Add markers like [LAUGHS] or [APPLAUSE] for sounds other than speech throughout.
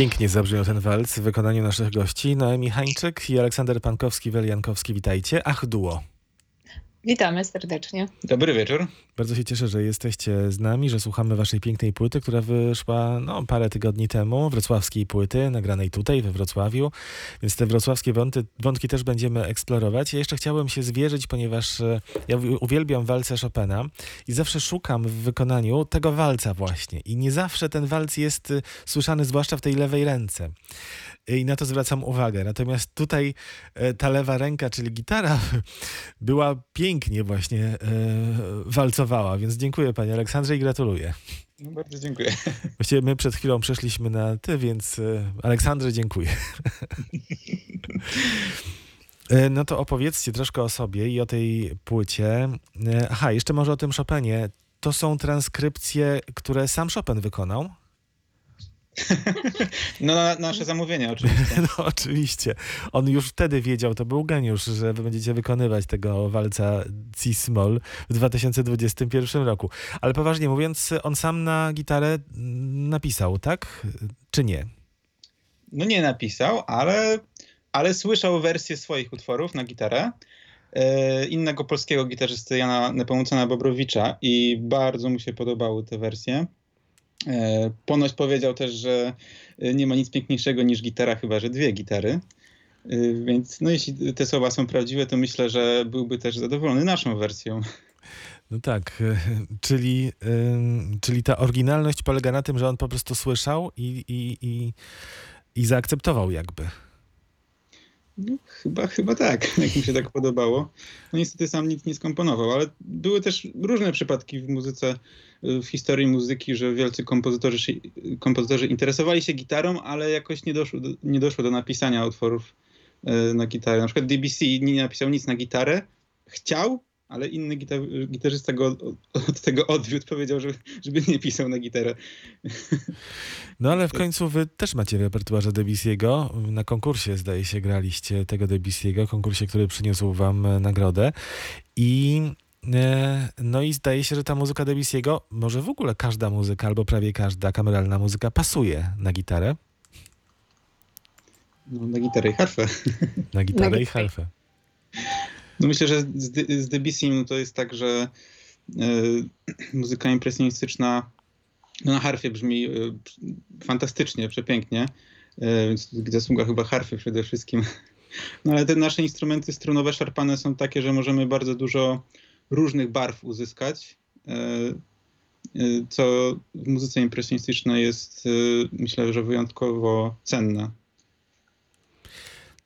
Pięknie zabrzmiał ten walc w wykonaniu naszych gości. Noemi Hańczyk i Aleksander Pankowski-Weliankowski. Witajcie. Ach, duo. Witamy serdecznie. Dobry wieczór. Bardzo się cieszę, że jesteście z nami, że słuchamy waszej pięknej płyty, która wyszła no, parę tygodni temu, wrocławskiej płyty, nagranej tutaj we Wrocławiu, więc te wrocławskie wąty, wątki też będziemy eksplorować. Ja jeszcze chciałem się zwierzyć, ponieważ e, ja uwielbiam walce Chopina i zawsze szukam w wykonaniu tego walca właśnie i nie zawsze ten walc jest e, słyszany, zwłaszcza w tej lewej ręce i na to zwracam uwagę. Natomiast tutaj e, ta lewa ręka, czyli gitara, [LAUGHS] była pięknie właśnie e, walcowała, więc dziękuję panie Aleksandrze i gratuluję. No bardzo dziękuję. [LAUGHS] Właściwie my przed chwilą przeszliśmy na ty, więc e, Aleksandrze dziękuję. [LAUGHS] No to opowiedzcie troszkę o sobie i o tej płycie. Aha, jeszcze może o tym Chopinie. To są transkrypcje, które sam Chopin wykonał? No na nasze zamówienie oczywiście. [LAUGHS] No oczywiście. On już wtedy wiedział, to był geniusz, że wy będziecie wykonywać tego walca C-Small w 2021 roku. Ale poważnie mówiąc, on sam na gitarę napisał, tak? Czy nie? No nie napisał, ale, ale słyszał wersję swoich utworów na gitarę e, innego polskiego gitarzysty Jana Nepomucena Bobrowicza i bardzo mu się podobały te wersje. E, ponoć powiedział też, że e, nie ma nic piękniejszego niż gitara, chyba że dwie gitary. E, więc no jeśli te słowa są prawdziwe, to myślę, że byłby też zadowolony naszą wersją. No tak, czyli, czyli ta oryginalność polega na tym, że on po prostu słyszał i, i, i, i zaakceptował jakby. No, chyba, chyba tak, [LAUGHS] jak mi się tak podobało. No niestety sam nic nie skomponował, ale były też różne przypadki w muzyce, w historii muzyki, że wielcy kompozytorzy, kompozytorzy interesowali się gitarą, ale jakoś nie doszło do, nie doszło do napisania utworów e, na gitarę. Na przykład DBC nie napisał nic na gitarę, chciał, ale inny gitar gitarzysta go od, od, tego odwiódł, powiedział, że, żeby nie pisał na gitarę. No ale w końcu wy też macie w repertuarze Debussy'ego. Na konkursie zdaje się graliście tego Debussy'ego, konkursie, który przyniósł wam e, nagrodę. I e, no i zdaje się, że ta muzyka Debussy'ego, może w ogóle każda muzyka, albo prawie każda kameralna muzyka pasuje na gitarę. No, na gitarę i harfę. Na gitarę i harfę. No myślę, że z, z Debussym to jest tak, że y, [CLEARS THROAT] muzyka impresjonistyczna no na harfie brzmi y, fantastycznie, przepięknie, y, więc zasługa chyba harfy przede wszystkim. [LAUGHS] No ale te nasze instrumenty strunowe szarpane są takie, że możemy bardzo dużo różnych barw uzyskać, co w muzyce impresjonistycznej jest myślę, że wyjątkowo cenne.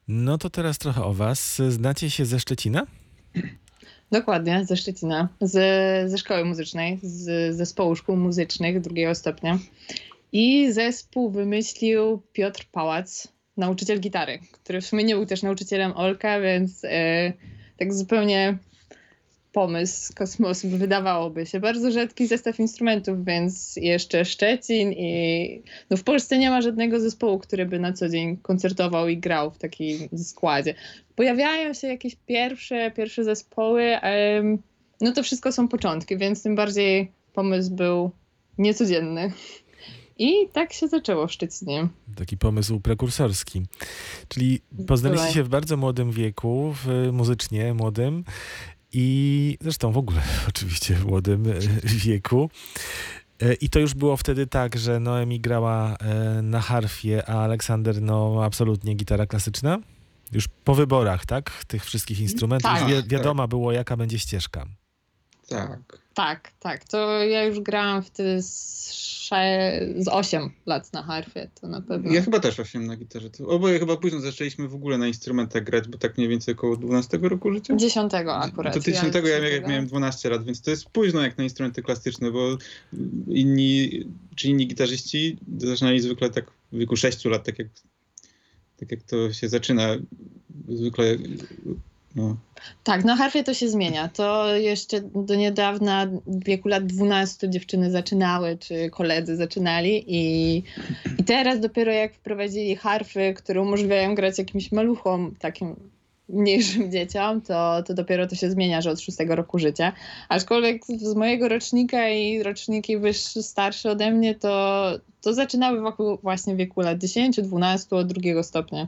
No to teraz trochę o was. Znacie się ze Szczecina? Dokładnie, ze Szczecina, z, ze szkoły muzycznej, z zespołu szkół muzycznych drugiego stopnia. I zespół wymyślił Piotr Pałac, nauczyciel gitary, który w sumie nie był też nauczycielem Olka, więc e, tak zupełnie pomysł kosmosu, wydawałoby się. Bardzo rzadki zestaw instrumentów, więc jeszcze Szczecin i no w Polsce nie ma żadnego zespołu, który by na co dzień koncertował i grał w takim składzie. Pojawiają się jakieś pierwsze, pierwsze zespoły, no to wszystko są początki, więc tym bardziej pomysł był niecodzienny. I tak się zaczęło w Szczecinie. Taki pomysł prekursorski. Czyli poznaliście się w bardzo młodym wieku, w, muzycznie młodym i zresztą w ogóle [LAUGHS] oczywiście w młodym e, wieku. E, I to już było wtedy tak, że Noemi grała e, na harfie, a Aleksander no absolutnie gitara klasyczna? Już po wyborach, tak? Tych wszystkich instrumentów. Tak, wi wiadoma tak. było, jaka będzie ścieżka. Tak. Tak, tak. To ja już grałam wtedy z, z 8 lat na harfie, to na pewno. Ja chyba też 8 na gitarze. Oboje chyba późno zaczęliśmy w ogóle na instrumentach grać, bo tak mniej więcej około 12 roku życia? 10 akurat. To 10 ja, ja jak miałem 12 lat, więc to jest późno jak na instrumenty klasyczne, bo inni, czy inni gitarzyści zaczynali zwykle tak w wieku 6 lat, tak jak, tak jak to się zaczyna. Zwykle no. Tak, na harfie to się zmienia. To jeszcze do niedawna, w wieku lat 12 dziewczyny zaczynały, czy koledzy zaczynali i, i teraz dopiero jak wprowadzili harfy, które umożliwiają grać jakimś maluchom, takim mniejszym dzieciom, to, to dopiero to się zmienia, że od szóstego roku życia. Aczkolwiek z mojego rocznika i roczniki wyższe, starsze ode mnie, to, to zaczynały wokół właśnie wieku lat 10, 12, od drugiego stopnia.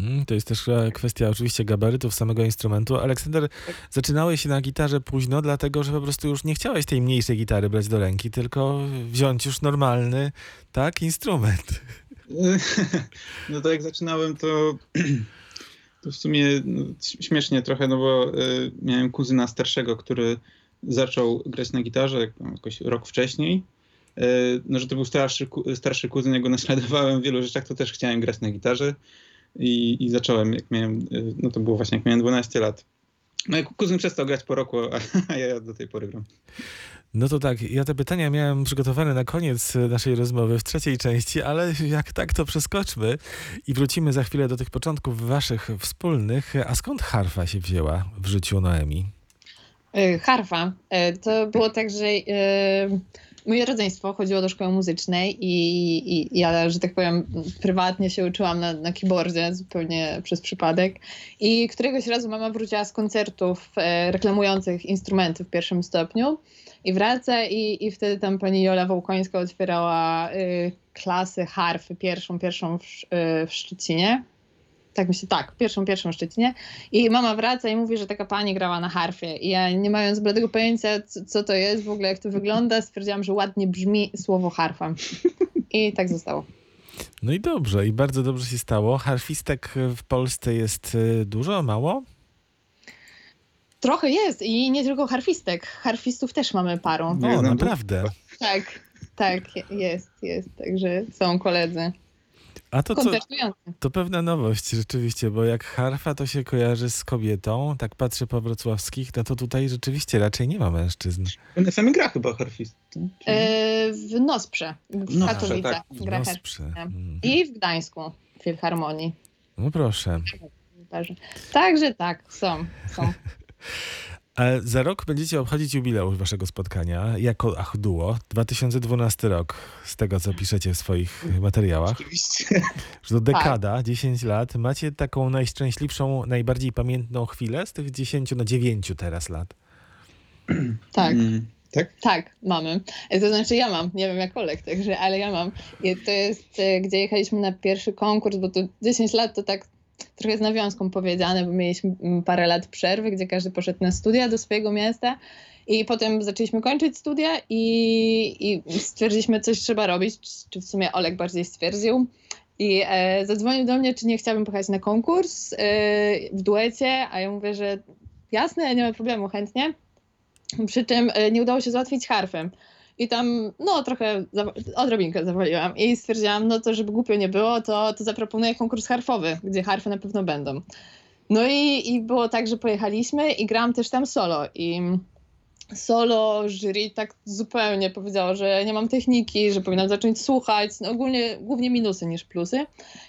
Mm, To jest też e, kwestia oczywiście gabarytów samego instrumentu. Aleksander, zaczynałeś się na gitarze późno, dlatego że po prostu już nie chciałeś tej mniejszej gitary brać do ręki, tylko wziąć już normalny, tak, instrument. [LAUGHS] No to jak zaczynałem, to, [CLEARS THROAT] to w sumie no, śmiesznie trochę, no bo y, miałem kuzyna starszego, który zaczął grać na gitarze jakoś rok wcześniej. Y, no, że to był starszy, starszy kuzyn, ja go naśladowałem w wielu rzeczach, to też chciałem grać na gitarze i, i zacząłem, jak miałem, y, no to było właśnie jak miałem 12 lat. No jak kuzyn przestał grać po roku, [LAUGHS] a, ja do tej pory gram. No to tak, ja te pytania miałem przygotowane na koniec e, naszej rozmowy w trzeciej części, ale jak tak, to przeskoczmy i wrócimy za chwilę do tych początków waszych wspólnych. A skąd harfa się wzięła w życiu Noemi? Y, Harfa. Y, To było tak, że y, moje rodzeństwo chodziło do szkoły muzycznej i, i ja, że tak powiem, prywatnie się uczyłam na, na keyboardzie zupełnie przez przypadek. I któregoś razu mama wróciła z koncertów e, reklamujących instrumenty w pierwszym stopniu i wraca i, i wtedy tam pani Jola Wołkońska otwierała y, klasy harfy, pierwszą, pierwszą w, y, w Szczecinie. Tak myślę, tak, pierwszą, pierwszą w Szczecinie. I mama wraca i mówi, że taka pani grała na harfie. I ja nie mając bladego pojęcia, co, co to jest, w ogóle jak to wygląda, stwierdziłam, że ładnie brzmi słowo harfa. I tak zostało. No i dobrze, i bardzo dobrze się stało. Harfistek w Polsce jest e, dużo, mało? Trochę jest i nie tylko harfistek. Harfistów też mamy parą. No, naprawdę. Tak, tak, jest, jest. Także są koledzy A to co, koncertujący. to pewna nowość rzeczywiście, bo jak harfa to się kojarzy z kobietą, tak patrzę po wrocławskich, no to tutaj rzeczywiście raczej nie ma mężczyzn. Na samym gra chyba harfisty. czy- E, w Nosprze, w Nosprze, Katowicach tak. gra. Nosprze. Mm. I w Gdańsku w Filharmonii. No proszę. Także, także tak, są, są. [LAUGHS] Za rok będziecie obchodzić jubileusz waszego spotkania jako Ach Duo. 2012 rok, z tego co piszecie w swoich materiałach. Oczywiście. Że to dekada, 10 lat. Macie taką najszczęśliwszą, najbardziej pamiętną chwilę z tych 10, no 9 teraz lat. [CLEARS THROAT] Tak. Mm, tak? Tak, mamy. E, To znaczy ja mam, nie wiem jak Olek, także, ale ja mam. I to jest, e, gdzie jechaliśmy na pierwszy konkurs, bo to 10 lat to tak trochę z nawiązką powiedziane, bo mieliśmy mm, parę lat przerwy, gdzie każdy poszedł na studia do swojego miasta i potem zaczęliśmy kończyć studia i, i stwierdziliśmy, coś trzeba robić, czy- w sumie Olek bardziej stwierdził. I e, zadzwonił do mnie, czy nie chciałabym pojechać na konkurs e, w duecie, a ja mówię, że jasne, nie ma problemu, chętnie. Przy czym e, nie udało się załatwić harfy. I tam, no trochę, odrobinkę zawaliłam. I stwierdziłam, no to żeby głupio nie było, to, to zaproponuję konkurs harfowy, gdzie harfy na pewno będą. No i, i było tak, że pojechaliśmy i grałam też tam solo. I solo jury tak zupełnie powiedziało, że nie mam techniki, że powinnam zacząć słuchać. No ogólnie głównie minusy niż plusy.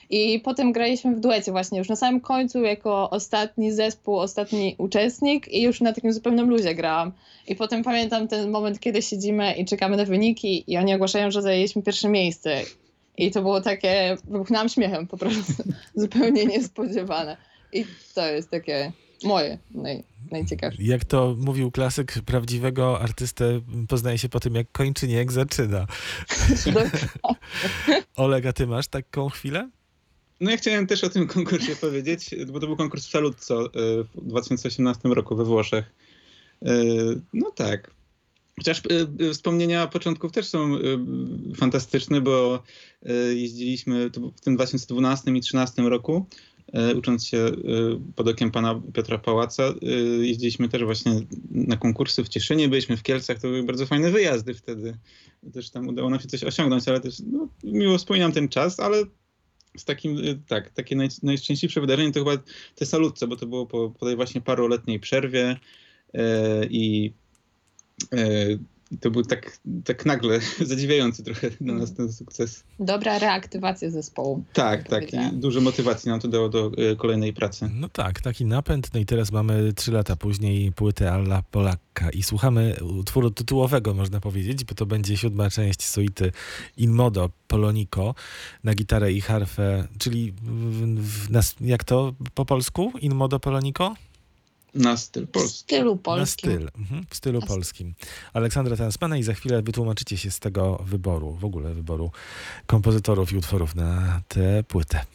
I potem graliśmy w duecie właśnie już na samym końcu jako ostatni zespół, ostatni uczestnik i już na takim zupełnym luzie grałam. I potem pamiętam ten moment, kiedy siedzimy i czekamy na wyniki i oni ogłaszają, że zajęliśmy pierwsze miejsce. I to było takie, wybuchnęłam śmiechem po prostu, [LAUGHS] zupełnie niespodziewane. I to jest takie moje naj, najciekawsze. Jak to mówił klasyk, prawdziwego artystę poznaje się po tym, jak kończy, nie jak zaczyna. [LAUGHS] Oleg, a ty masz taką chwilę? No ja chciałem też o tym konkursie powiedzieć, bo to był konkurs w Saluzzo e, w 2018 roku we Włoszech. E, No tak. Chociaż e, wspomnienia początków też są fantastyczne, bo jeździliśmy w tym 2012 i 2013 roku, ucząc się e, pod okiem pana Piotra Pałaca, e, jeździliśmy też właśnie na konkursy w Cieszynie, byliśmy w Kielcach, to były bardzo fajne wyjazdy wtedy. Też tam udało nam się coś osiągnąć, ale też no, miło wspominam ten czas, ale z takim, tak, takie naj, najszczęśliwsze wydarzenie to chyba te salutce, bo to było po, po tej właśnie paroletniej przerwie e, i e, I to był tak, tak nagle [LAUGHS] zadziwiający trochę dla nas ten sukces. Dobra reaktywacja zespołu. Tak, tak. I dużo motywacji nam to dało do e, kolejnej pracy. No tak, taki napęd. No i teraz mamy trzy lata później płytę Alla Polakka i słuchamy utworu tytułowego, można powiedzieć, bo to będzie siódma część suity In Modo Polonico na gitarę i harfę, czyli w, w, jak to po polsku? In Modo Polonico? Na styl W polski. stylu polskim. Na styl, mhm, w stylu Na polskim. Aleksandra Tansmana i za chwilę wytłumaczycie się z tego wyboru, w ogóle wyboru kompozytorów i utworów na tę płytę.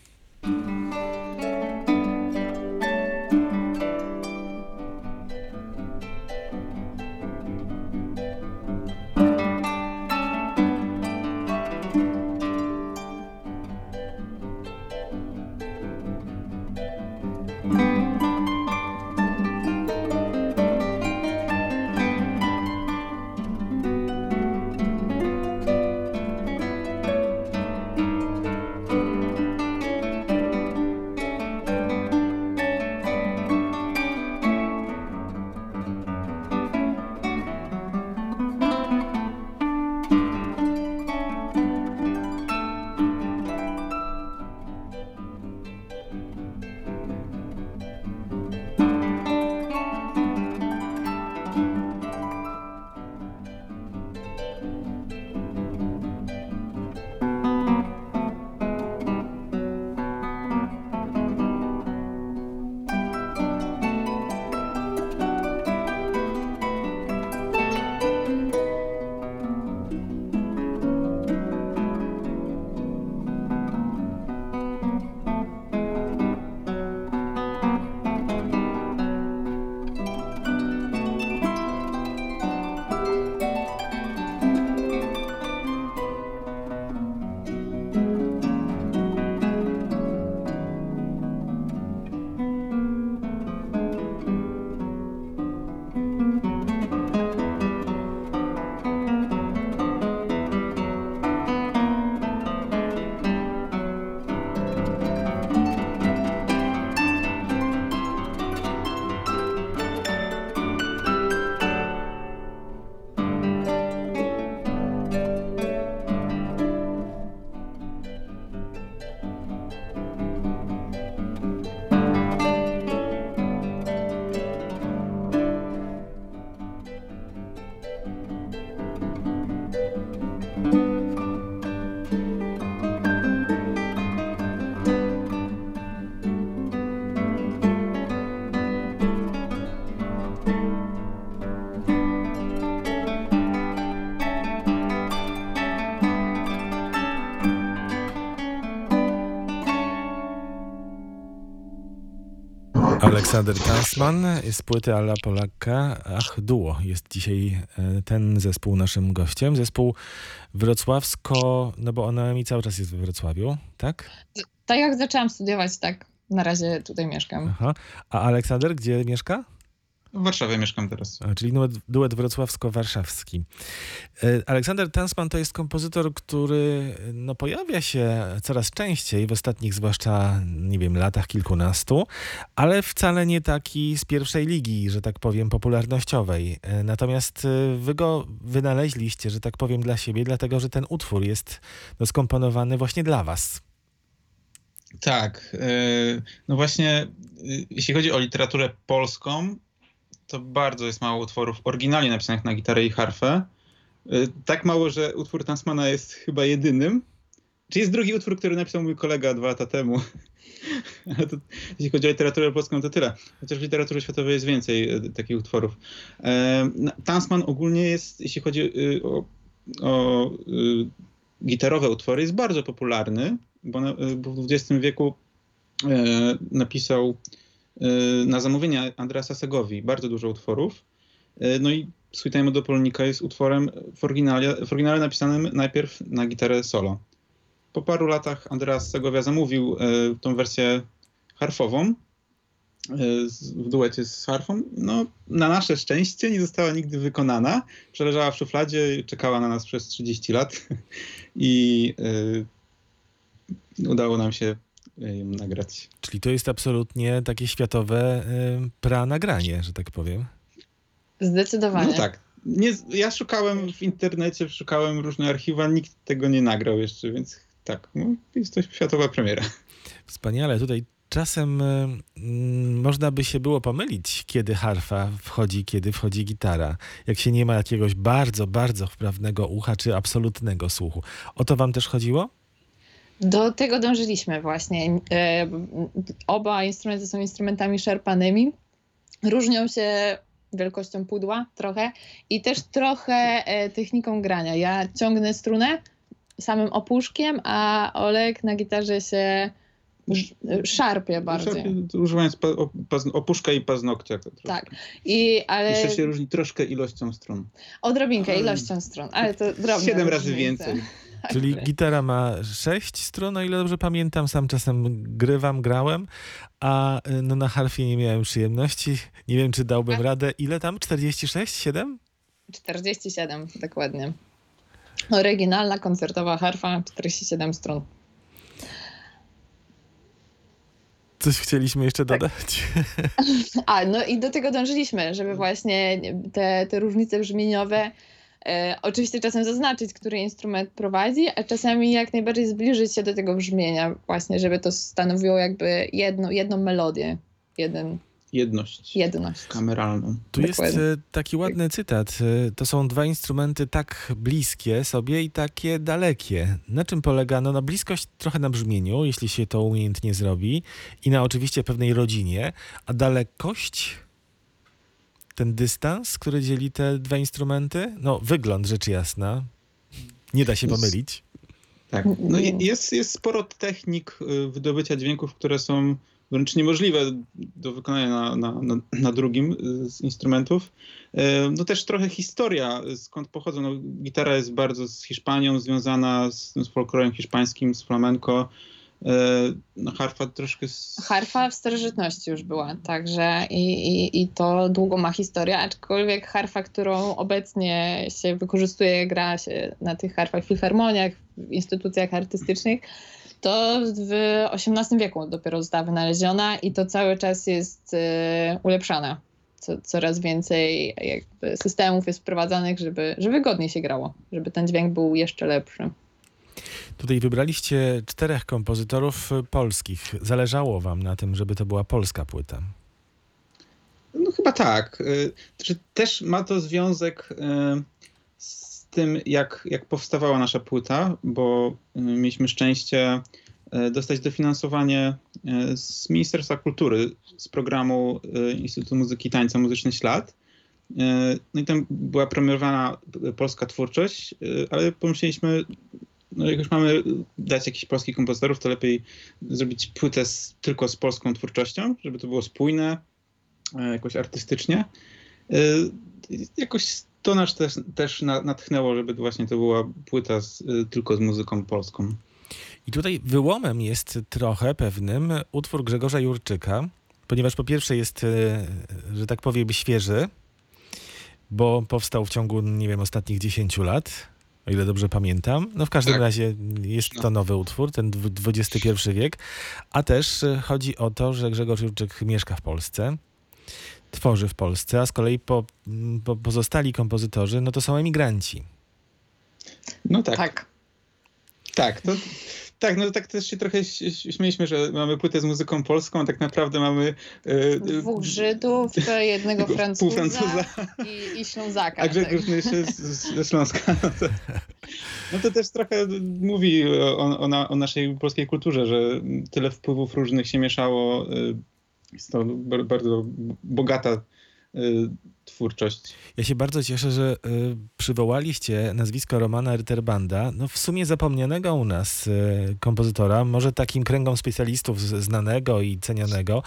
Aleksander Tansman z płyty Alla Polaka. Ach, duo jest dzisiaj e, ten zespół naszym gościem. Zespół wrocławsko, no bo ona mi cały czas jest we Wrocławiu, tak? Tak jak zaczęłam studiować, tak na razie tutaj mieszkam. Aha. A Aleksander gdzie mieszka? W Warszawie mieszkam teraz. A, czyli duet, duet wrocławsko-warszawski. E, Aleksander Tansman to jest kompozytor, który no, pojawia się coraz częściej, w ostatnich zwłaszcza, nie wiem, latach kilkunastu, ale wcale nie taki z pierwszej ligi, że tak powiem, popularnościowej. E, Natomiast e, wy go wynaleźliście, że tak powiem, dla siebie, dlatego że ten utwór jest no, skomponowany właśnie dla was. Tak. No właśnie, jeśli chodzi o literaturę polską, to bardzo jest mało utworów oryginalnie napisanych na gitarę i harfę. E, Tak mało, że utwór Tansmana jest chyba jedynym. Czy jest drugi utwór, który napisał mój kolega dwa lata temu? [LAUGHS] To, jeśli chodzi o literaturę polską, to tyle. Chociaż w literaturze światowej jest więcej e, takich utworów. E, Tansman ogólnie jest, jeśli chodzi e, o, o gitarowe utwory, jest bardzo popularny, bo, na, bo w XX wieku e, napisał na zamówienie Andreasa Segowi bardzo dużo utworów. E, No i Sweet Time do Polonika jest utworem w oryginale, w oryginale napisanym najpierw na gitarę solo. Po paru latach Andreas Segowia zamówił e, tą wersję harfową e, w duecie z harfą. No, na nasze szczęście nie została nigdy wykonana. Przeleżała w szufladzie czekała na nas przez 30 lat [LAUGHS] i e, udało nam się e, ją nagrać. Czyli to jest absolutnie takie światowe y, pranagranie, że tak powiem. Zdecydowanie. No tak. Nie, ja szukałem w internecie, szukałem różnych archiwa, nikt tego nie nagrał jeszcze, więc tak, no, jest to światowa premiera. Wspaniale. Tutaj czasem y, mm, można by się było pomylić, kiedy harfa wchodzi, kiedy wchodzi gitara. Jak się nie ma jakiegoś bardzo, bardzo wprawnego ucha, czy absolutnego słuchu. O to wam też chodziło? Do tego dążyliśmy właśnie. E, Oba instrumenty są instrumentami szarpanymi. Różnią się wielkością pudła trochę i też trochę e, techniką grania. Ja ciągnę strunę samym opuszkiem, a Olek na gitarze się szarpie bardziej. Używając pa, o- pazn- opuszka i paznokcia. troszkę. Tak. I, ale Jeszcze się różni troszkę ilością strun. odrobinkę ilością stron, ale to drobne Siedem razy więcej. Czyli Tak. gitara ma sześć stron, o ile dobrze pamiętam, sam czasem grywam, grałem, a y, no, na harfie nie miałem przyjemności. Nie wiem, czy dałbym A- radę. Ile tam? 46? 7? 47, dokładnie. Oryginalna koncertowa harfa, 47 strun. Coś chcieliśmy jeszcze Tak. dodać? [LAUGHS] A, no i do tego dążyliśmy, żeby właśnie te, te różnice brzmieniowe e, oczywiście czasem zaznaczyć, który instrument prowadzi, a czasami jak najbardziej zbliżyć się do tego brzmienia właśnie, żeby to stanowiło jakby jedno, jedną melodię, jeden, Jedność jedność. kameralną. Tu jest Dokładnie. e, taki ładny cytat. E, To są dwa instrumenty tak bliskie sobie i takie dalekie. Na czym polega? No na bliskość trochę na brzmieniu, jeśli się to umiejętnie zrobi i na oczywiście pewnej rodzinie, a dalekość, ten dystans, który dzieli te dwa instrumenty, no wygląd rzecz jasna, nie da się pomylić. Tak. No i jest, jest sporo technik y, wydobycia dźwięków, które są wręcz niemożliwe do wykonania na, na, na, na drugim y, z instrumentów. Y, No też trochę historia, skąd pochodzą. No, gitara jest bardzo z Hiszpanią związana, z, z folklorem hiszpańskim, z flamenco. Y, No, harfa troszkę z... Harfa w starożytności już była, także i, i, i to długo ma historię, aczkolwiek harfa, którą obecnie się wykorzystuje, gra się na tych harfach w filharmoniach, w instytucjach artystycznych, to w XVIII wieku dopiero została wynaleziona i to cały czas jest e, ulepszane. Co, coraz więcej jakby systemów jest wprowadzanych, żeby, żeby wygodniej się grało, żeby ten dźwięk był jeszcze lepszy. Tutaj wybraliście czterech kompozytorów polskich. Zależało wam na tym, żeby to była polska płyta. No chyba tak. Y, Znaczy, też ma to związek y, z tym, jak, jak powstawała nasza płyta, bo y, mieliśmy szczęście dostać dofinansowanie z Ministerstwa Kultury z programu Instytutu Muzyki i Tańca Muzyczny Ślad. No i tam była premiowana polska twórczość, ale pomyśleliśmy, no jak już mamy dać jakichś polskich kompozytorów, to lepiej zrobić płytę z, tylko z polską twórczością, żeby to było spójne, e, jakoś artystycznie. E, Jakoś to nas też, też na- natchnęło, żeby właśnie to była płyta z, e, tylko z muzyką polską. I tutaj wyłomem jest trochę pewnym utwór Grzegorza Jurczyka, ponieważ po pierwsze jest, że tak powiem, świeży, bo powstał w ciągu, nie wiem, ostatnich 10 lat, o ile dobrze pamiętam. No w każdym Tak. razie jest No. to nowy utwór, ten XXI wiek, a też e, chodzi o to, że Grzegorz Jurczyk mieszka w Polsce, tworzy w Polsce, a z kolei po, po pozostali kompozytorzy, no to są emigranci. No tak, tak. Tak. to, tak, no tak też się trochę śmieliśmy, że mamy płytę z muzyką polską, a tak naprawdę mamy e, Dwóch Żydów, [LAUGHS] jednego Francuza, Francuza. i, i Ślązaka. A Grzegorz jeszcze z, ze Śląska. No to, no to też trochę mówi o, o, na, o naszej polskiej kulturze, że tyle wpływów różnych się mieszało. y, Jest to bar- bardzo bogata twórczość. Ja się bardzo cieszę, że y, przywołaliście nazwisko Romana Ritterbanda, no w sumie zapomnianego u nas y, kompozytora, może takim kręgom specjalistów znanego i cenionego,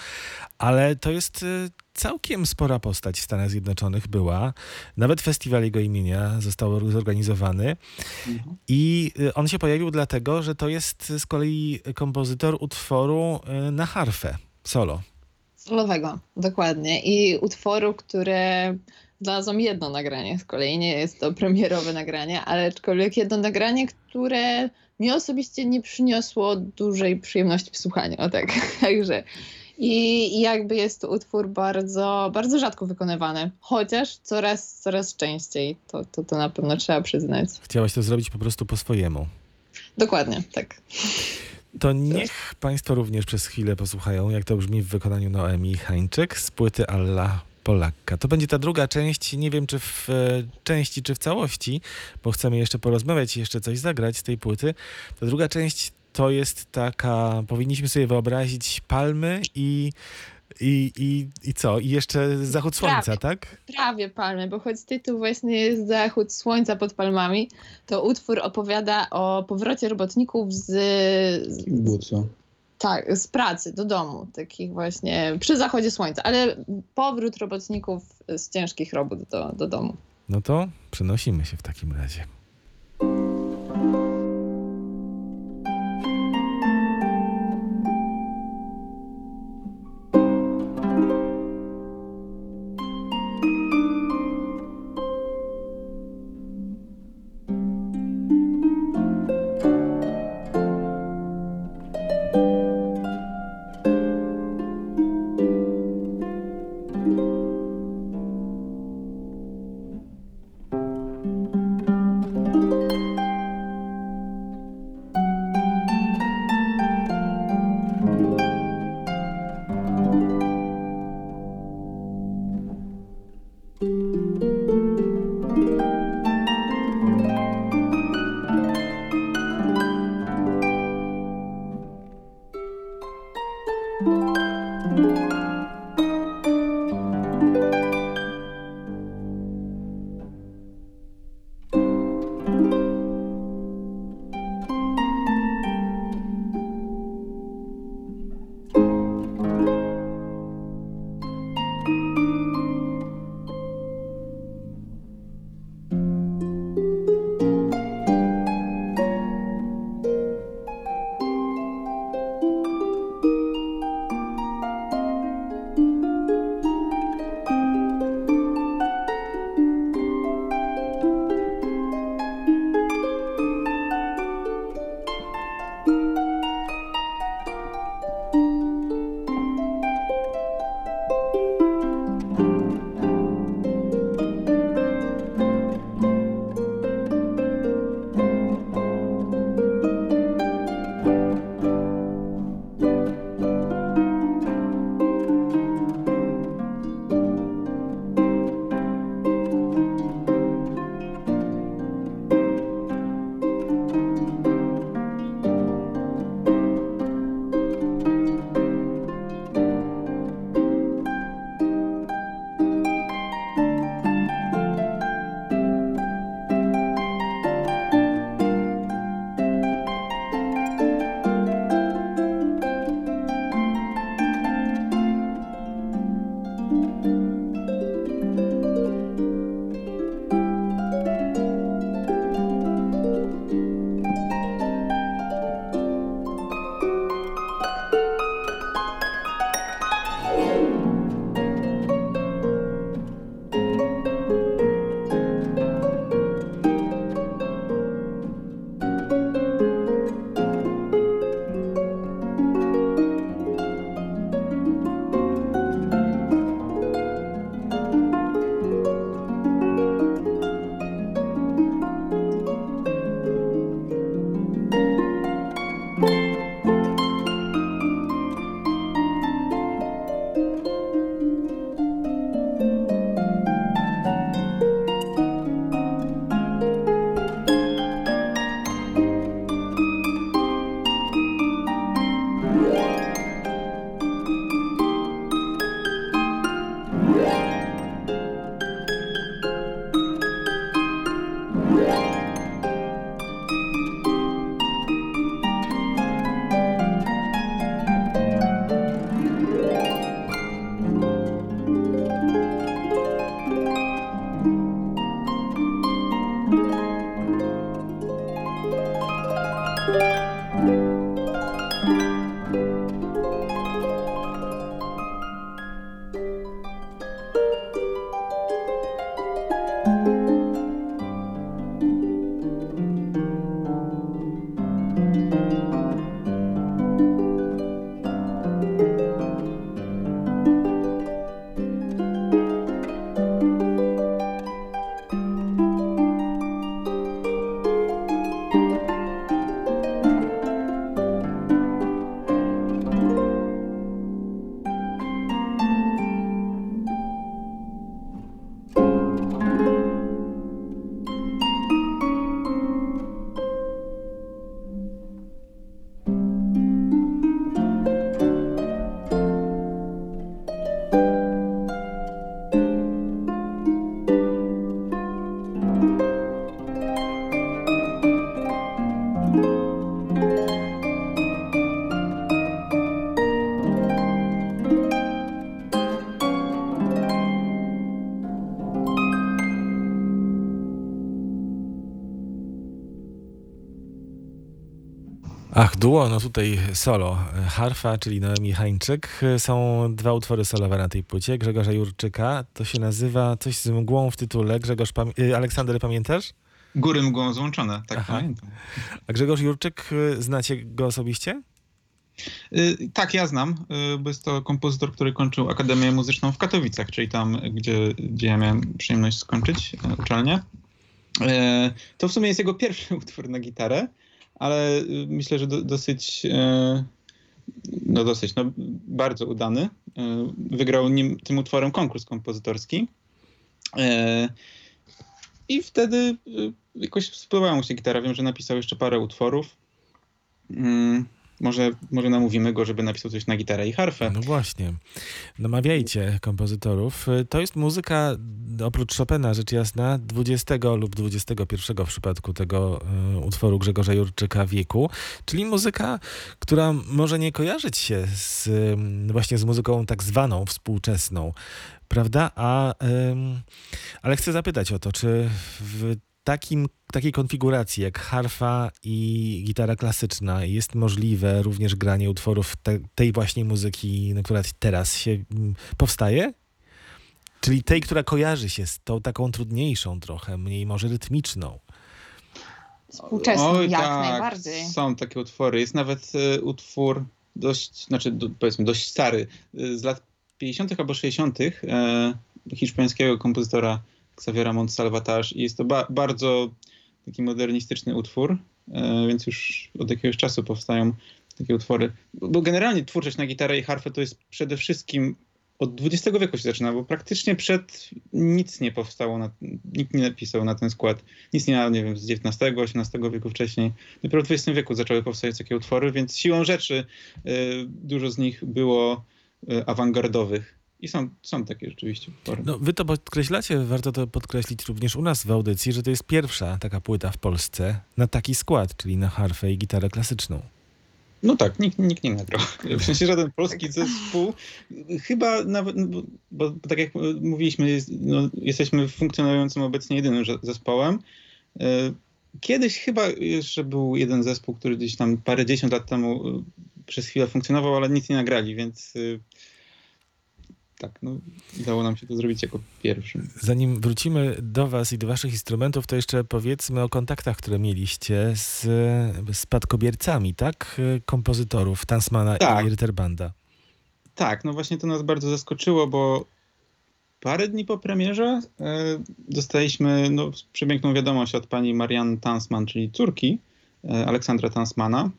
ale to jest y, całkiem spora postać w Stanach Zjednoczonych była. Nawet festiwal jego imienia został zorganizowany i y, on się pojawił dlatego, że to jest z kolei kompozytor utworu y, na harfę, solo. Solowego, dokładnie. I utworu, które znalazłam jedno nagranie, z kolei nie jest to premierowe nagranie, ale aczkolwiek jedno nagranie, które mi osobiście nie przyniosło dużej przyjemności w słuchaniu. O tak, [LAUGHS] także I, jakby jest to utwór bardzo, bardzo rzadko wykonywany, chociaż coraz, coraz częściej. To, to, to na pewno trzeba przyznać. Chciałaś to zrobić po prostu po swojemu. Dokładnie, tak. To niech Państwo również przez chwilę posłuchają, jak to brzmi w wykonaniu Noemi Hańczyk z płyty Alla Polakka. To będzie ta druga część, nie wiem czy w e, części, czy w całości, bo chcemy jeszcze porozmawiać i jeszcze coś zagrać z tej płyty. Ta druga część to jest taka, powinniśmy sobie wyobrazić palmy i, i, i, i co? I jeszcze zachód słońca, Prawie. tak? Prawie palmy, bo choć tytuł właśnie jest Zachód Słońca pod palmami, to utwór opowiada o powrocie robotników z, z, Buco. tak, z pracy do domu, takich właśnie przy zachodzie słońca, ale powrót robotników z ciężkich robót do, do domu. No to przenosimy się w takim razie. Ach, duo, no tutaj solo. Harfa, czyli Noemi Hańczyk. Są dwa utwory solowe na tej płycie. Grzegorza Jurczyka. To się nazywa coś z mgłą w tytule. Grzegorz, pam- y, Aleksander, pamiętasz? Góry mgłą złączone, tak Aha. pamiętam. A Grzegorz Jurczyk, y, znacie go osobiście? Y, Tak, ja znam, bo jest to kompozytor, który kończył Akademię Muzyczną w Katowicach, czyli tam, gdzie, gdzie ja miałem przyjemność skończyć y, uczelnię. Y, To w sumie jest jego pierwszy [LAUGHS] utwór na gitarę, ale y, myślę, że do, dosyć, y, no dosyć, no bardzo udany. Y, Wygrał nim, tym utworem konkurs kompozytorski. I wtedy jakoś spodobała mu się gitara. Wiem, że napisał jeszcze parę utworów. Może, może namówimy go, żeby napisał coś na gitarę i harfę. No właśnie. Namawiajcie kompozytorów. Y, To jest muzyka, oprócz Chopina, rzecz jasna, 20 lub 21 w przypadku tego y, utworu Grzegorza Jurczyka wieku, czyli muzyka, która może nie kojarzyć się z, y, właśnie z muzyką tak zwaną współczesną, prawda? A, ym, ale chcę zapytać o to, czy w takim, takiej konfiguracji jak harfa i gitara klasyczna jest możliwe również granie utworów te, tej właśnie muzyki, no, która teraz się mm, powstaje? Czyli tej, która kojarzy się z tą taką trudniejszą trochę, mniej może rytmiczną. Współczesną, Oj, jak tak, najbardziej. Są takie utwory. Jest nawet e, utwór dość, znaczy do, powiedzmy dość stary, e, z lat 50. albo 60. E, hiszpańskiego kompozytora Xaviera Montsalvatage i jest to ba- bardzo taki modernistyczny utwór, e, więc już od jakiegoś czasu powstają takie utwory. Bo generalnie twórczość na gitarę i harfę to jest przede wszystkim od XX wieku się zaczyna, bo praktycznie przed nic nie powstało, na, nikt nie napisał na ten skład. Nic nie nie wiem, z XIX, XVIII wieku wcześniej. Dopiero w XX wieku zaczęły powstawać takie utwory, więc siłą rzeczy y, dużo z nich było y, awangardowych. I są, są takie rzeczywiście. No, wy to podkreślacie, warto to podkreślić również u nas w audycji, że to jest pierwsza taka płyta w Polsce na taki skład, czyli na harfę i gitarę klasyczną. No tak, nikt, nikt nie nagrał. [LAUGHS] W sensie żaden polski zespół. Chyba nawet, bo, bo tak jak mówiliśmy, jest, no, jesteśmy funkcjonującym obecnie jedynym zespołem. E, Kiedyś chyba jeszcze był jeden zespół, który gdzieś tam parę dziesiąt lat temu e, przez chwilę funkcjonował, ale nic nie nagrali, więc e, tak, no, udało nam się to zrobić jako pierwszym. Zanim wrócimy do Was i do Waszych instrumentów, to jeszcze powiedzmy o kontaktach, które mieliście z spadkobiercami, tak? Kompozytorów Tansmana Tak. i Ritterbanda. Tak, no właśnie to nas bardzo zaskoczyło, bo parę dni po premierze e, dostaliśmy no, przepiękną wiadomość od pani Marianne Tansman, czyli córki e, Aleksandra Tansmana,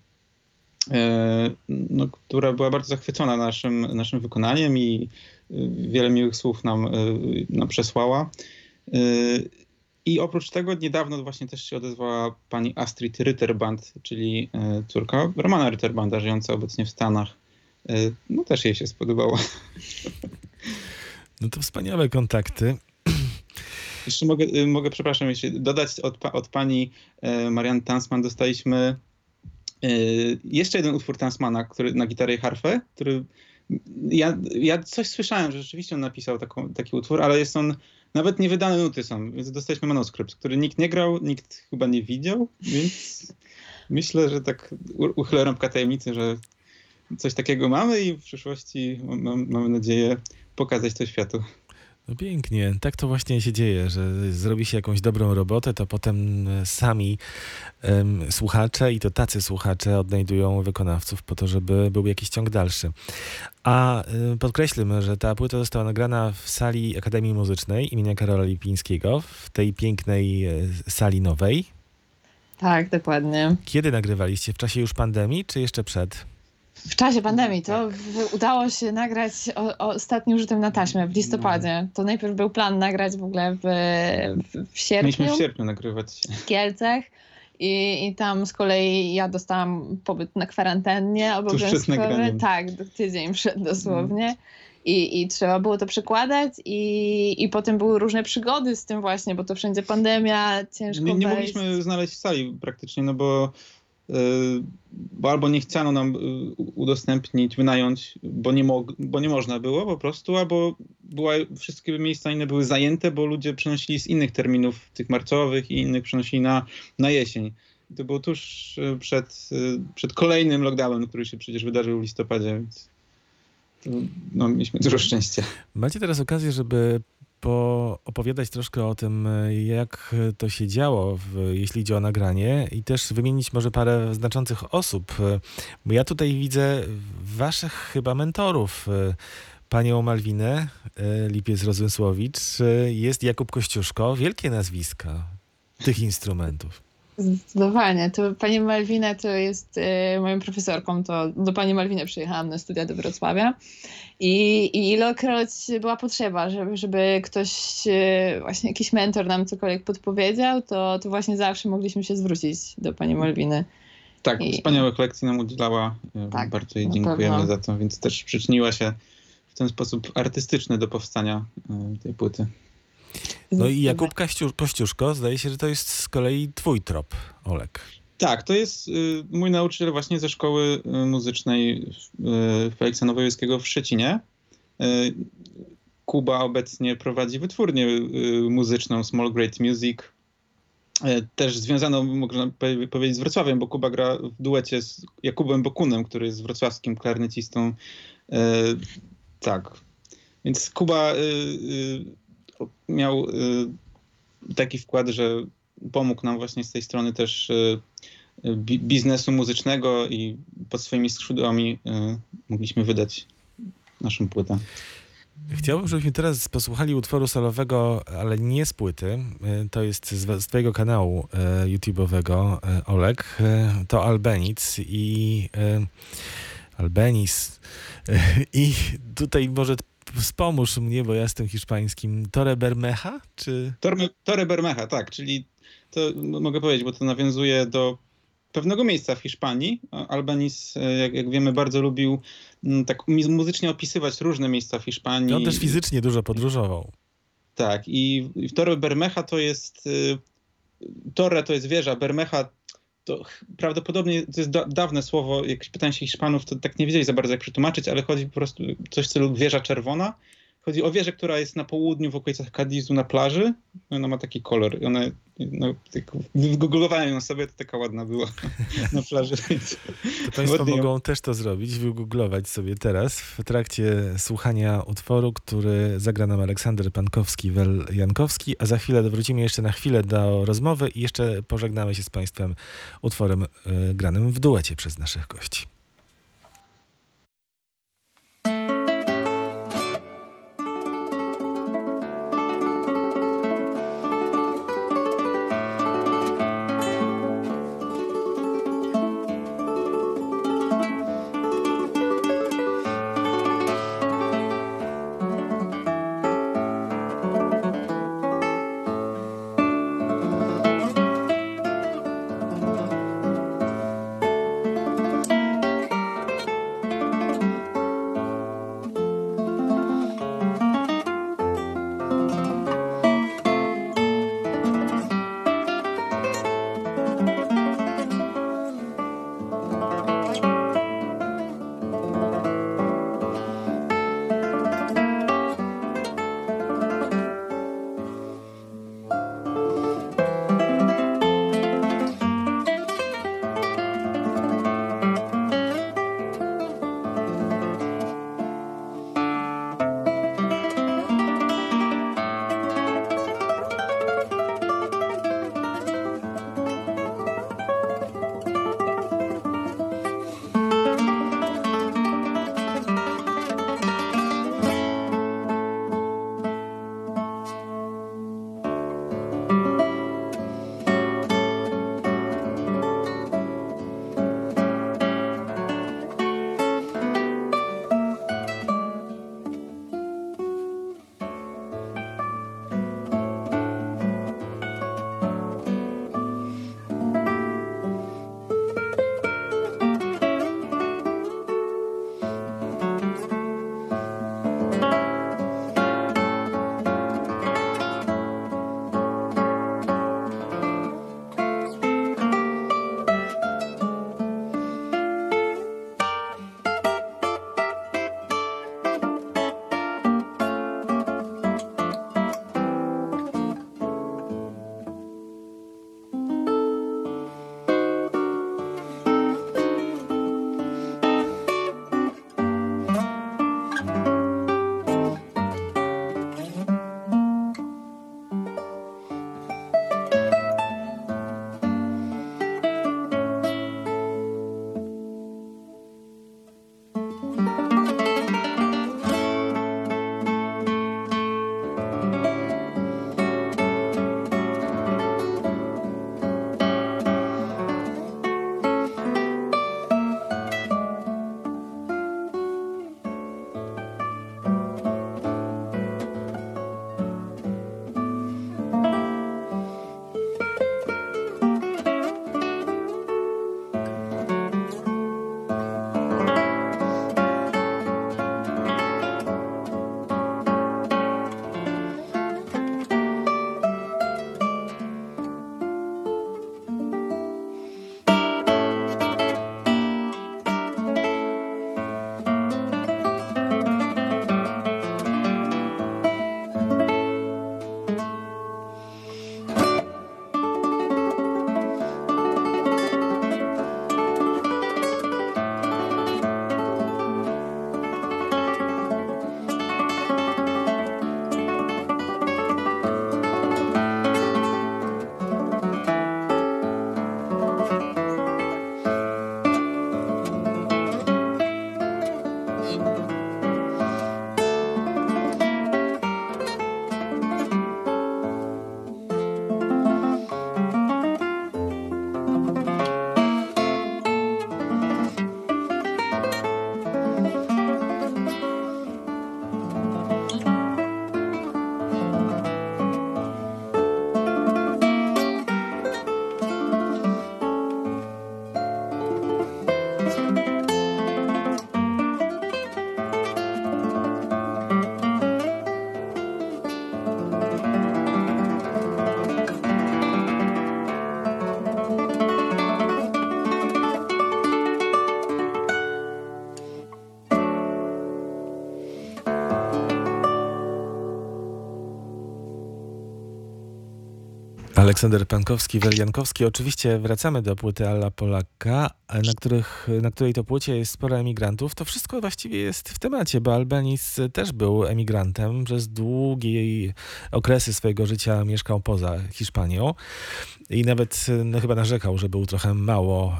e, no, która była bardzo zachwycona naszym, naszym wykonaniem i wiele miłych słów nam, e, nam przesłała. E, I oprócz tego niedawno właśnie też się odezwała pani Astrid Ritterband, czyli e, córka Romana Ritterbanda, żyjąca obecnie w Stanach. No też jej się spodobało. No to wspaniałe kontakty. Jeszcze mogę, mogę przepraszam, jeśli dodać od, od pani Marianne Tansman dostaliśmy jeszcze jeden utwór Tansmana który, na gitarę i harfę, który ja, ja coś słyszałem, że rzeczywiście on napisał taką, taki utwór, ale jest on, nawet niewydane nuty są, więc dostaliśmy manuskrypt, który nikt nie grał, nikt chyba nie widział, więc myślę, że tak uchylę rąbka tajemnicy, że coś takiego mamy i w przyszłości mam, mamy nadzieję pokazać to światu. No pięknie, tak to właśnie się dzieje, że zrobi się jakąś dobrą robotę, to potem e, sami em, słuchacze i to tacy słuchacze odnajdują wykonawców po to, żeby był jakiś ciąg dalszy. A y, podkreślmy, że ta płyta została nagrana w sali Akademii Muzycznej imienia Karola Lipińskiego, w tej pięknej e, sali nowej. Tak, dokładnie. Kiedy nagrywaliście? W czasie już pandemii, czy jeszcze przed? W czasie pandemii to w, udało się nagrać o, o ostatnim rzutem na taśmę w listopadzie. To najpierw był plan nagrać w ogóle w, w, w sierpniu Mieliśmy w sierpniu nagrywać. w Kielcach. I, I tam z kolei ja dostałam pobyt na kwarantannie obowiązkowy. Tak, tydzień przed dosłownie. I, I trzeba było to przekładać i, i potem były różne przygody z tym właśnie, bo to wszędzie pandemia, ciężko Nie, nie mogliśmy znaleźć sali praktycznie, no bo, bo albo nie chciano nam y, udostępnić, wynająć, bo nie, mog, bo nie można było po prostu, albo była, wszystkie miejsca inne były zajęte, bo ludzie przenosili z innych terminów, tych marcowych i innych przenosili na, na jesień. To było tuż y, przed, y, przed kolejnym lockdownem, który się przecież wydarzył w listopadzie, więc no, mieliśmy dużo szczęścia. Macie teraz okazję, żeby opowiadać troszkę o tym, jak to się działo, jeśli idzie o nagranie i też wymienić może parę znaczących osób. Bo ja tutaj widzę waszych chyba mentorów. Panią Malwinę Lipiec-Rozmysłowicz, jest Jakub Kościuszko. Wielkie nazwiska tych instrumentów. Zdecydowanie. To pani Malwina to jest y, moją profesorką. To do pani Malwiny przyjechałam na studia do Wrocławia i, i ilokroć była potrzeba, żeby, żeby ktoś, y, właśnie jakiś mentor nam cokolwiek podpowiedział, to, to właśnie zawsze mogliśmy się zwrócić do pani Malwiny. Tak, I... wspaniałych lekcji nam udzielała. Tak, Bardzo jej dziękujemy za to, więc też przyczyniła się w ten sposób artystyczny do powstania tej płyty. No i Jakub Kościuszko, zdaje się, że to jest z kolei twój trop, Olek. Tak, to jest y, mój nauczyciel właśnie ze szkoły y, muzycznej y, Feliksa Nowojewskiego w Szczecinie. Kuba obecnie prowadzi wytwórnię muzyczną Small Great Music, też związaną, można powiedzieć, z Wrocławiem, bo Kuba gra w duecie z Jakubem Bokunem, który jest wrocławskim klarnecistą. Tak. Więc Kuba miał y, taki wkład, że pomógł nam właśnie z tej strony też y, biznesu muzycznego i pod swoimi skrzydłami y, mogliśmy wydać naszą płytę. Chciałbym, żebyśmy teraz posłuchali utworu solowego, ale nie z płyty. To jest z, z twojego kanału YouTube'owego, Olek. To Albenic i Albenis. I tutaj może Wspomóż mnie, bo ja z tym hiszpańskim. Torre Bermeja, czy... Torre, Torre Bermeja, tak, czyli to mogę powiedzieć, bo to nawiązuje do pewnego miejsca w Hiszpanii. Albanis, jak, jak wiemy, bardzo lubił tak muzycznie opisywać różne miejsca w Hiszpanii. on też fizycznie dużo podróżował. Tak, i w Torre Bermeja to jest... Y, Torre to jest wieża, Bermeja to prawdopodobnie to jest da, dawne słowo, jak pytałem się Hiszpanów, to tak nie wiedzieli za bardzo jak przetłumaczyć, ale chodzi po prostu coś w stylu wieża czerwona Chodzi o wieżę, która jest na południu, w okolicach Kadizu na plaży. Ona ma taki kolor. Ona, no, tak, wygooglowałem ją sobie, to taka ładna była [LAUGHS] na plaży. To Państwo mogą też to zrobić, wygooglować sobie teraz w trakcie słuchania utworu, który zagra nam Aleksander Pankowski-Jankowski, a za chwilę wrócimy jeszcze na chwilę do rozmowy i jeszcze pożegnamy się z Państwem utworem y, granym w duecie przez naszych gości. Aleksander Pankowski, Weliankowski. Oczywiście wracamy do płyty Alla Polaka, na, których, na której to płycie jest sporo emigrantów. To wszystko właściwie jest w temacie, bo Albanis też był emigrantem. Przez długie okresy swojego życia mieszkał poza Hiszpanią i nawet no, chyba narzekał, że był trochę mało,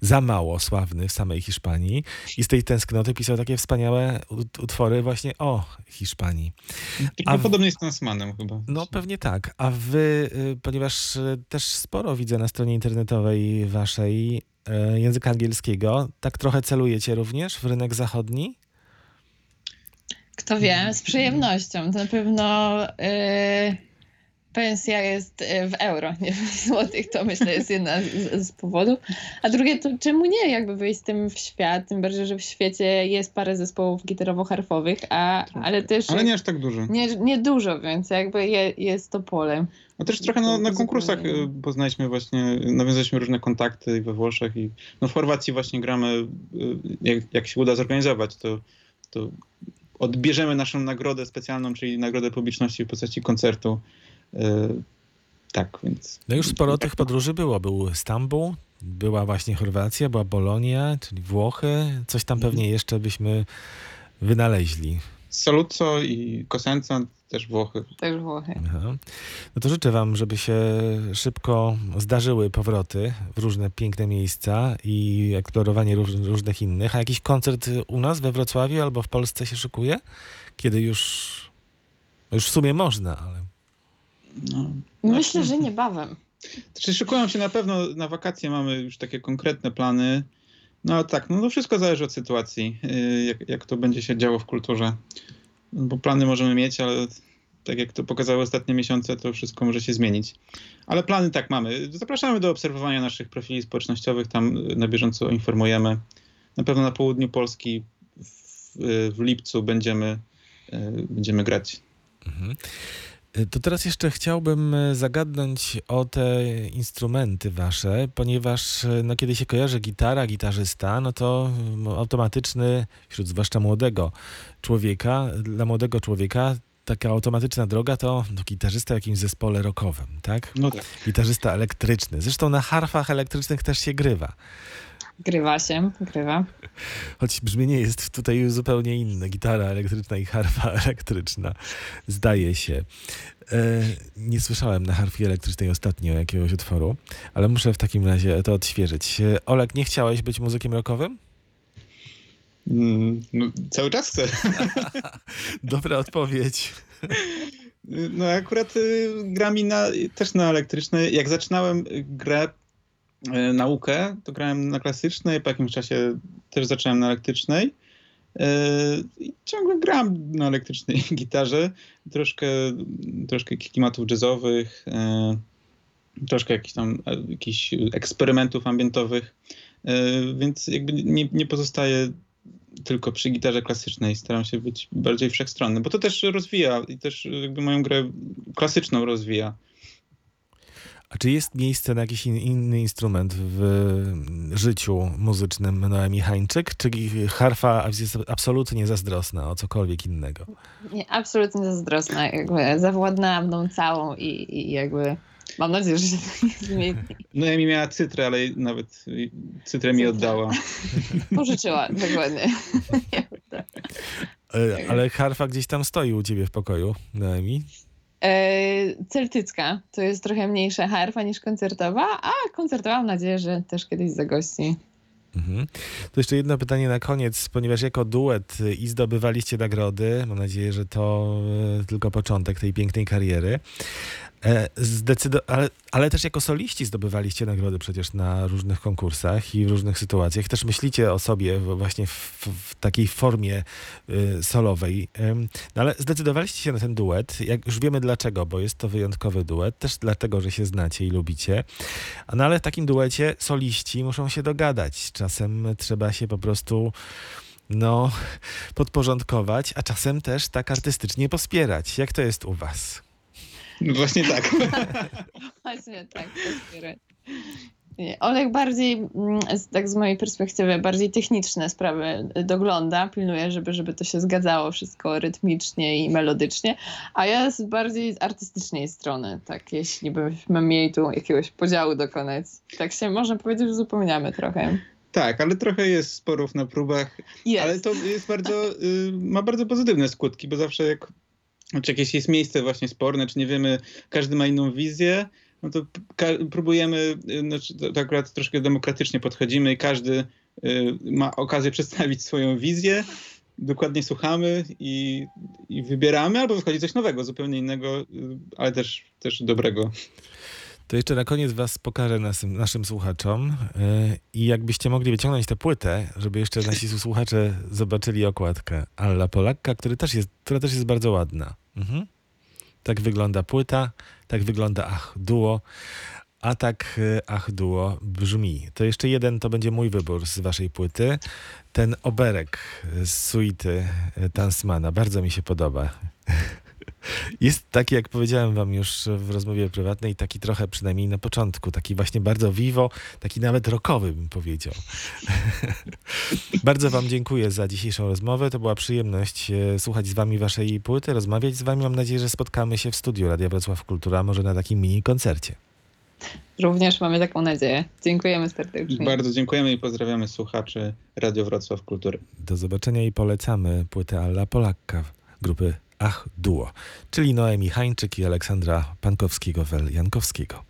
za mało sławny w samej Hiszpanii. I z tej tęsknoty pisał takie wspaniałe utwory właśnie o Hiszpanii. A podobnie jest z Manem chyba. No pewnie tak. A wy, y, ponieważ y, też sporo widzę na stronie internetowej waszej y, języka angielskiego, tak trochę celujecie również w rynek zachodni? Kto wie, z przyjemnością. To na pewno... Yy pensja jest e, w euro, nie w złotych, to myślę jest jedna z, z, powodów. A drugie, to czemu nie jakby wyjść z tym w świat, tym bardziej, że w świecie jest parę zespołów gitarowo-harfowych, a, ale też... Ale nie aż tak dużo. Nie, nie dużo, więc jakby je, jest to pole. A też trochę na, na konkursach e, poznaliśmy właśnie, nawiązaliśmy różne kontakty we Włoszech i no w Chorwacji właśnie gramy, e, jak, jak się uda zorganizować, to, to odbierzemy naszą nagrodę specjalną, czyli nagrodę publiczności w postaci koncertu tak, więc. No już sporo tych podróży było. Był Stambuł, była właśnie Chorwacja, była Bolonia, czyli Włochy. Coś tam pewnie jeszcze byśmy wynaleźli. Saluzzo i Cosenza, też Włochy. Też Włochy. Aha. No to życzę wam, żeby się szybko zdarzyły powroty w różne piękne miejsca i eksplorowanie róż, różnych innych. A jakiś koncert u nas we Wrocławiu albo w Polsce się szykuje? Kiedy już, już w sumie można, ale... No, Myślę, że niebawem. Znaczy, szykują się na pewno, na wakacje mamy już takie konkretne plany. No tak, no to wszystko zależy od sytuacji, y, jak, jak to będzie się działo w kulturze. Bo plany możemy mieć, ale tak jak to pokazały ostatnie miesiące, to wszystko może się zmienić. Ale plany tak mamy. Zapraszamy do obserwowania naszych profili społecznościowych, tam na bieżąco informujemy. Na pewno na południu Polski w, w lipcu będziemy, y, będziemy grać. Mhm. To teraz jeszcze chciałbym e, zagadnąć o te instrumenty wasze, ponieważ e, no, kiedy się kojarzy gitara, gitarzysta, no to no, automatyczny, wśród zwłaszcza młodego człowieka, dla młodego człowieka taka automatyczna droga to do gitarzysta w jakimś zespole rockowym, tak? No tak. Gitarzysta elektryczny. Zresztą na harfach elektrycznych też się grywa. Grywa się, grywa. Choć brzmienie jest tutaj zupełnie inne. Gitara elektryczna i harfa [LAUGHS] elektryczna. Zdaje się. E, nie słyszałem na harfie elektrycznej ostatnio jakiegoś utworu, ale muszę w takim razie to odświeżyć. E, Olek, nie chciałeś być muzykiem rockowym? Mm, no, cały czas chcę. [LAUGHS] Dobra odpowiedź. No akurat y, gram i na, też na elektrycznej. Jak zaczynałem grę naukę, to grałem na klasycznej, po jakimś czasie też zacząłem na elektrycznej. E, I ciągle gram na elektrycznej [LAUGHS] gitarze. Troszkę, troszkę klimatów jazzowych, e, troszkę jakichś tam jakichś eksperymentów ambientowych, więc jakby nie, nie pozostaję tylko przy gitarze klasycznej. Staram się być bardziej wszechstronny, bo to też rozwija i też jakby moją grę klasyczną rozwija. A czy jest miejsce na jakiś in, inny instrument w życiu muzycznym Noemi Hańczyk? Czy harfa jest absolutnie zazdrosna o cokolwiek innego? Nie, absolutnie zazdrosna. Jakby zawładnęła mną całą i, i jakby mam nadzieję, że się to nie zmieni. Noemi miała cytrę, ale nawet cytrę mi oddała. [LAUGHS] Pożyczyła, dokładnie. E, ale harfa gdzieś tam stoi u ciebie w pokoju, Noemi? E, celtycka to jest trochę mniejsza harfa niż koncertowa, a koncertowa mam nadzieję, że też kiedyś zagości. Mhm. To jeszcze jedno pytanie na koniec, ponieważ jako duet i zdobywaliście nagrody, mam nadzieję, że to e, tylko początek tej pięknej kariery. E, zdecydo- ale, ale też jako soliści zdobywaliście nagrody przecież na różnych konkursach i w różnych sytuacjach. Też myślicie o sobie właśnie w, w takiej formie y, solowej. No ale zdecydowaliście się na ten duet. Jak już wiemy dlaczego, bo jest to wyjątkowy duet. Też dlatego, że się znacie i lubicie. No ale w takim duecie soliści muszą się dogadać. Czasem trzeba się po prostu no, podporządkować, a czasem też tak artystycznie pospierać. Jak to jest u was? No właśnie tak. [LAUGHS] właśnie tak, Nie, Olek bardziej, mm, tak z mojej perspektywy, bardziej techniczne sprawy dogląda, pilnuje, żeby, żeby to się zgadzało wszystko rytmicznie i melodycznie, a ja z bardziej z artystycznej strony, tak, jeśli byśmy mieli tu jakiegoś podziału dokonać. Tak się można powiedzieć, że uzupełniamy trochę. Tak, ale trochę jest sporów na próbach, Jest. ale to jest bardzo, y, ma bardzo pozytywne skutki, bo zawsze jak czy jakieś jest miejsce właśnie sporne, czy nie wiemy, każdy ma inną wizję, no to próbujemy, znaczy to, to akurat troszkę demokratycznie podchodzimy i każdy y, ma okazję [LAUGHS] przedstawić swoją wizję, dokładnie słuchamy i, i wybieramy, albo wychodzi coś nowego, zupełnie innego, y, ale też, też dobrego. To jeszcze na koniec was pokażę naszym, naszym słuchaczom yy, i jakbyście mogli wyciągnąć tę płytę, żeby jeszcze nasi słuchacze zobaczyli okładkę Alla Polakka, który też jest, która też jest bardzo ładna. Mhm. Tak wygląda płyta, tak wygląda Ach Duo, a tak yy, Ach Duo brzmi. To jeszcze jeden, to będzie mój wybór z waszej płyty. Ten oberek z suity yy, Tansmana, bardzo mi się podoba. [LAUGHS] Jest taki, jak powiedziałem wam już w rozmowie prywatnej, taki trochę przynajmniej na początku, taki właśnie bardzo vivo, taki nawet rockowy bym powiedział. [LAUGHS] bardzo wam dziękuję za dzisiejszą rozmowę. To była przyjemność e, słuchać z wami waszej płyty, rozmawiać z wami. Mam nadzieję, że spotkamy się w studiu Radia Wrocław Kultura, może na takim mini koncercie. Również mamy taką nadzieję. Dziękujemy serdecznie. Bardzo dziękujemy i pozdrawiamy słuchaczy Radio Wrocław Kultury. Do zobaczenia i polecamy płytę Alla Polakka grupy Ach Duo, czyli Noemi Hańczyk i Aleksandra Pankowskiego-Wel-Jankowskiego.